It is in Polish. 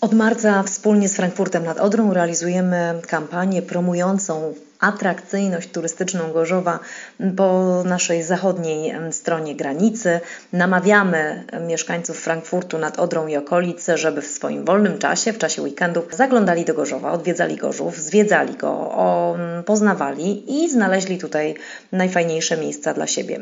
Od marca wspólnie z Frankfurtem nad Odrą realizujemy kampanię promującą atrakcyjność turystyczną Gorzowa po naszej zachodniej stronie granicy. Namawiamy mieszkańców Frankfurtu nad Odrą i okolice, żeby w swoim wolnym czasie, w czasie weekendów zaglądali do Gorzowa, odwiedzali Gorzów, zwiedzali go, poznawali i znaleźli tutaj najfajniejsze miejsca dla siebie.